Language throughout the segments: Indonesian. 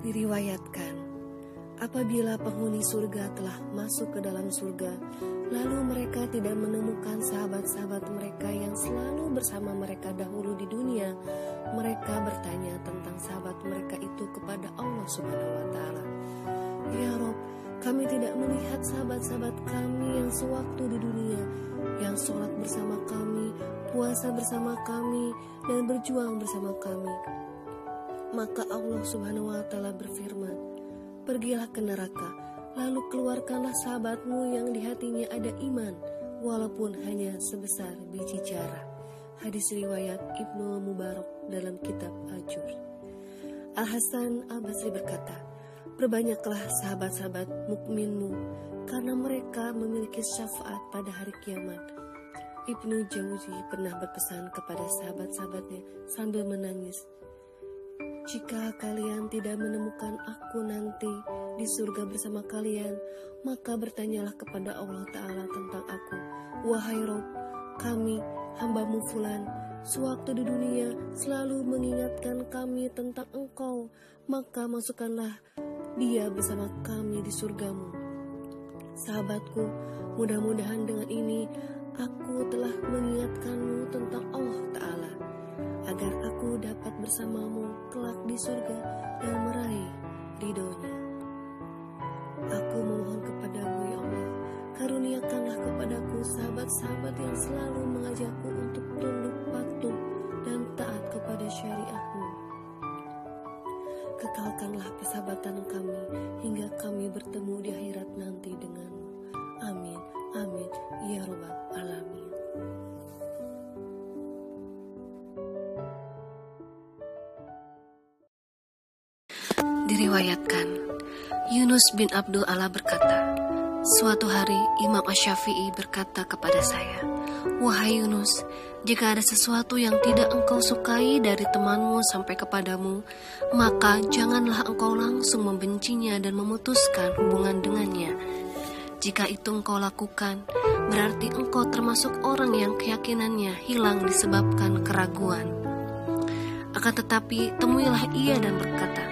Diriwayatkan, apabila penghuni surga telah masuk ke dalam surga, lalu mereka tidak menemukan sahabat-sahabat mereka yang selalu bersama mereka dahulu di dunia, mereka bertanya tentang sahabat mereka itu kepada Allah Subhanahu wa taala. Ya Rob, kami tidak melihat sahabat-sahabat kami yang sewaktu di dunia, yang sholat bersama kami, puasa bersama kami, dan berjuang bersama kami. Maka Allah Subhanahu wa Ta'ala berfirman, "Pergilah ke neraka, lalu keluarkanlah sahabatmu yang di hatinya ada iman, walaupun hanya sebesar biji jara." Hadis riwayat Ibnu Mubarak dalam kitab Ajur. Al Hasan Al Basri berkata, "Perbanyaklah sahabat-sahabat mukminmu, karena mereka memiliki syafaat pada hari kiamat." Ibnu Jauzi pernah berpesan kepada sahabat-sahabatnya sambil menangis, jika kalian tidak menemukan aku nanti di surga bersama kalian, maka bertanyalah kepada Allah Ta'ala tentang aku. Wahai Rob, kami, hambamu Fulan, sewaktu di dunia selalu mengingatkan kami tentang engkau, maka masukkanlah dia bersama kami di surgamu. Sahabatku, mudah-mudahan dengan ini aku telah mengingatkanmu bersamamu kelak di surga dan meraih ridhonya. Aku memohon kepadamu ya Allah, karuniakanlah kepadaku sahabat-sahabat yang selalu mengajakku untuk tunduk patuh dan taat kepada syariahmu. Kekalkanlah persahabatan kami hingga kami bertemu di akhirat nanti denganmu. Amin, amin, ya Rabbal Alamin. Diriwayatkan, Yunus bin Abdul Allah berkata, Suatu hari Imam Ash-Syafi'i berkata kepada saya, Wahai Yunus, jika ada sesuatu yang tidak engkau sukai dari temanmu sampai kepadamu, maka janganlah engkau langsung membencinya dan memutuskan hubungan dengannya. Jika itu engkau lakukan, berarti engkau termasuk orang yang keyakinannya hilang disebabkan keraguan. Akan tetapi, temuilah ia dan berkata,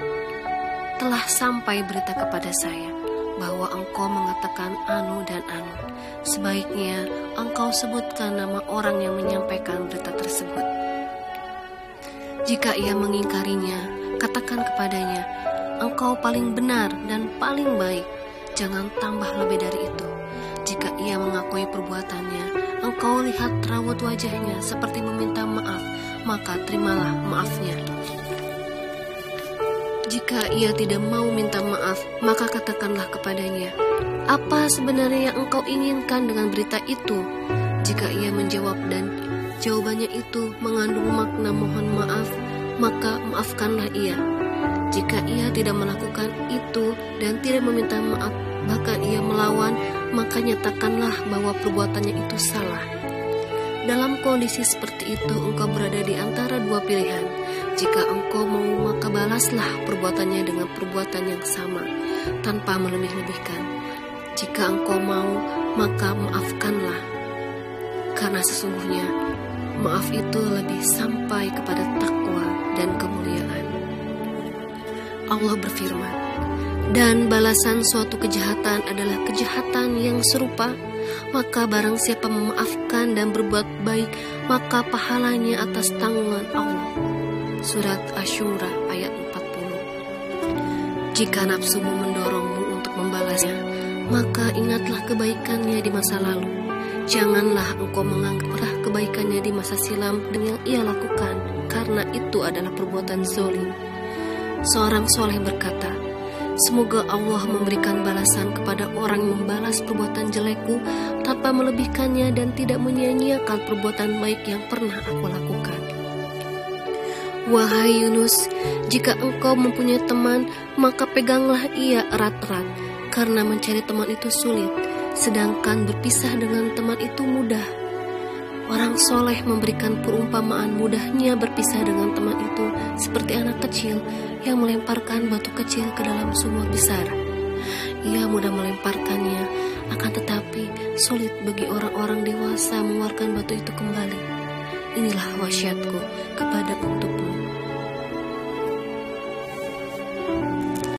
telah sampai berita kepada saya bahwa engkau mengatakan anu dan anu. Sebaiknya engkau sebutkan nama orang yang menyampaikan berita tersebut. Jika ia mengingkarinya, katakan kepadanya, engkau paling benar dan paling baik. Jangan tambah lebih dari itu. Jika ia mengakui perbuatannya, engkau lihat rawat wajahnya seperti meminta maaf, maka terimalah maafnya. Jika ia tidak mau minta maaf, maka katakanlah kepadanya, "Apa sebenarnya yang engkau inginkan dengan berita itu?" Jika ia menjawab dan jawabannya itu mengandung makna mohon maaf, maka maafkanlah ia. Jika ia tidak melakukan itu dan tidak meminta maaf, bahkan ia melawan, maka nyatakanlah bahwa perbuatannya itu salah. Dalam kondisi seperti itu, engkau berada di antara dua pilihan. Jika engkau mau, maka balaslah perbuatannya dengan perbuatan yang sama, tanpa melebih-lebihkan. Jika engkau mau, maka maafkanlah. Karena sesungguhnya, maaf itu lebih sampai kepada takwa dan kemuliaan. Allah berfirman, dan balasan suatu kejahatan adalah kejahatan yang serupa maka barang siapa memaafkan dan berbuat baik, maka pahalanya atas tanggungan Allah. Surat Ashura ayat 40 Jika nafsumu mendorongmu untuk membalasnya, maka ingatlah kebaikannya di masa lalu. Janganlah engkau menganggap kebaikannya di masa silam dengan ia lakukan, karena itu adalah perbuatan zolim. Seorang soleh berkata, Semoga Allah memberikan balasan kepada orang yang membalas perbuatan jelekku tanpa melebihkannya dan tidak menyia-nyiakan perbuatan baik yang pernah aku lakukan. Wahai Yunus, jika engkau mempunyai teman, maka peganglah ia erat-erat, karena mencari teman itu sulit, sedangkan berpisah dengan teman itu mudah. Orang soleh memberikan perumpamaan mudahnya berpisah dengan teman itu seperti anak kecil yang melemparkan batu kecil ke dalam sumur besar. Ia mudah melemparkannya, akan tetapi sulit bagi orang-orang dewasa mengeluarkan batu itu kembali. Inilah wasiatku kepada untukmu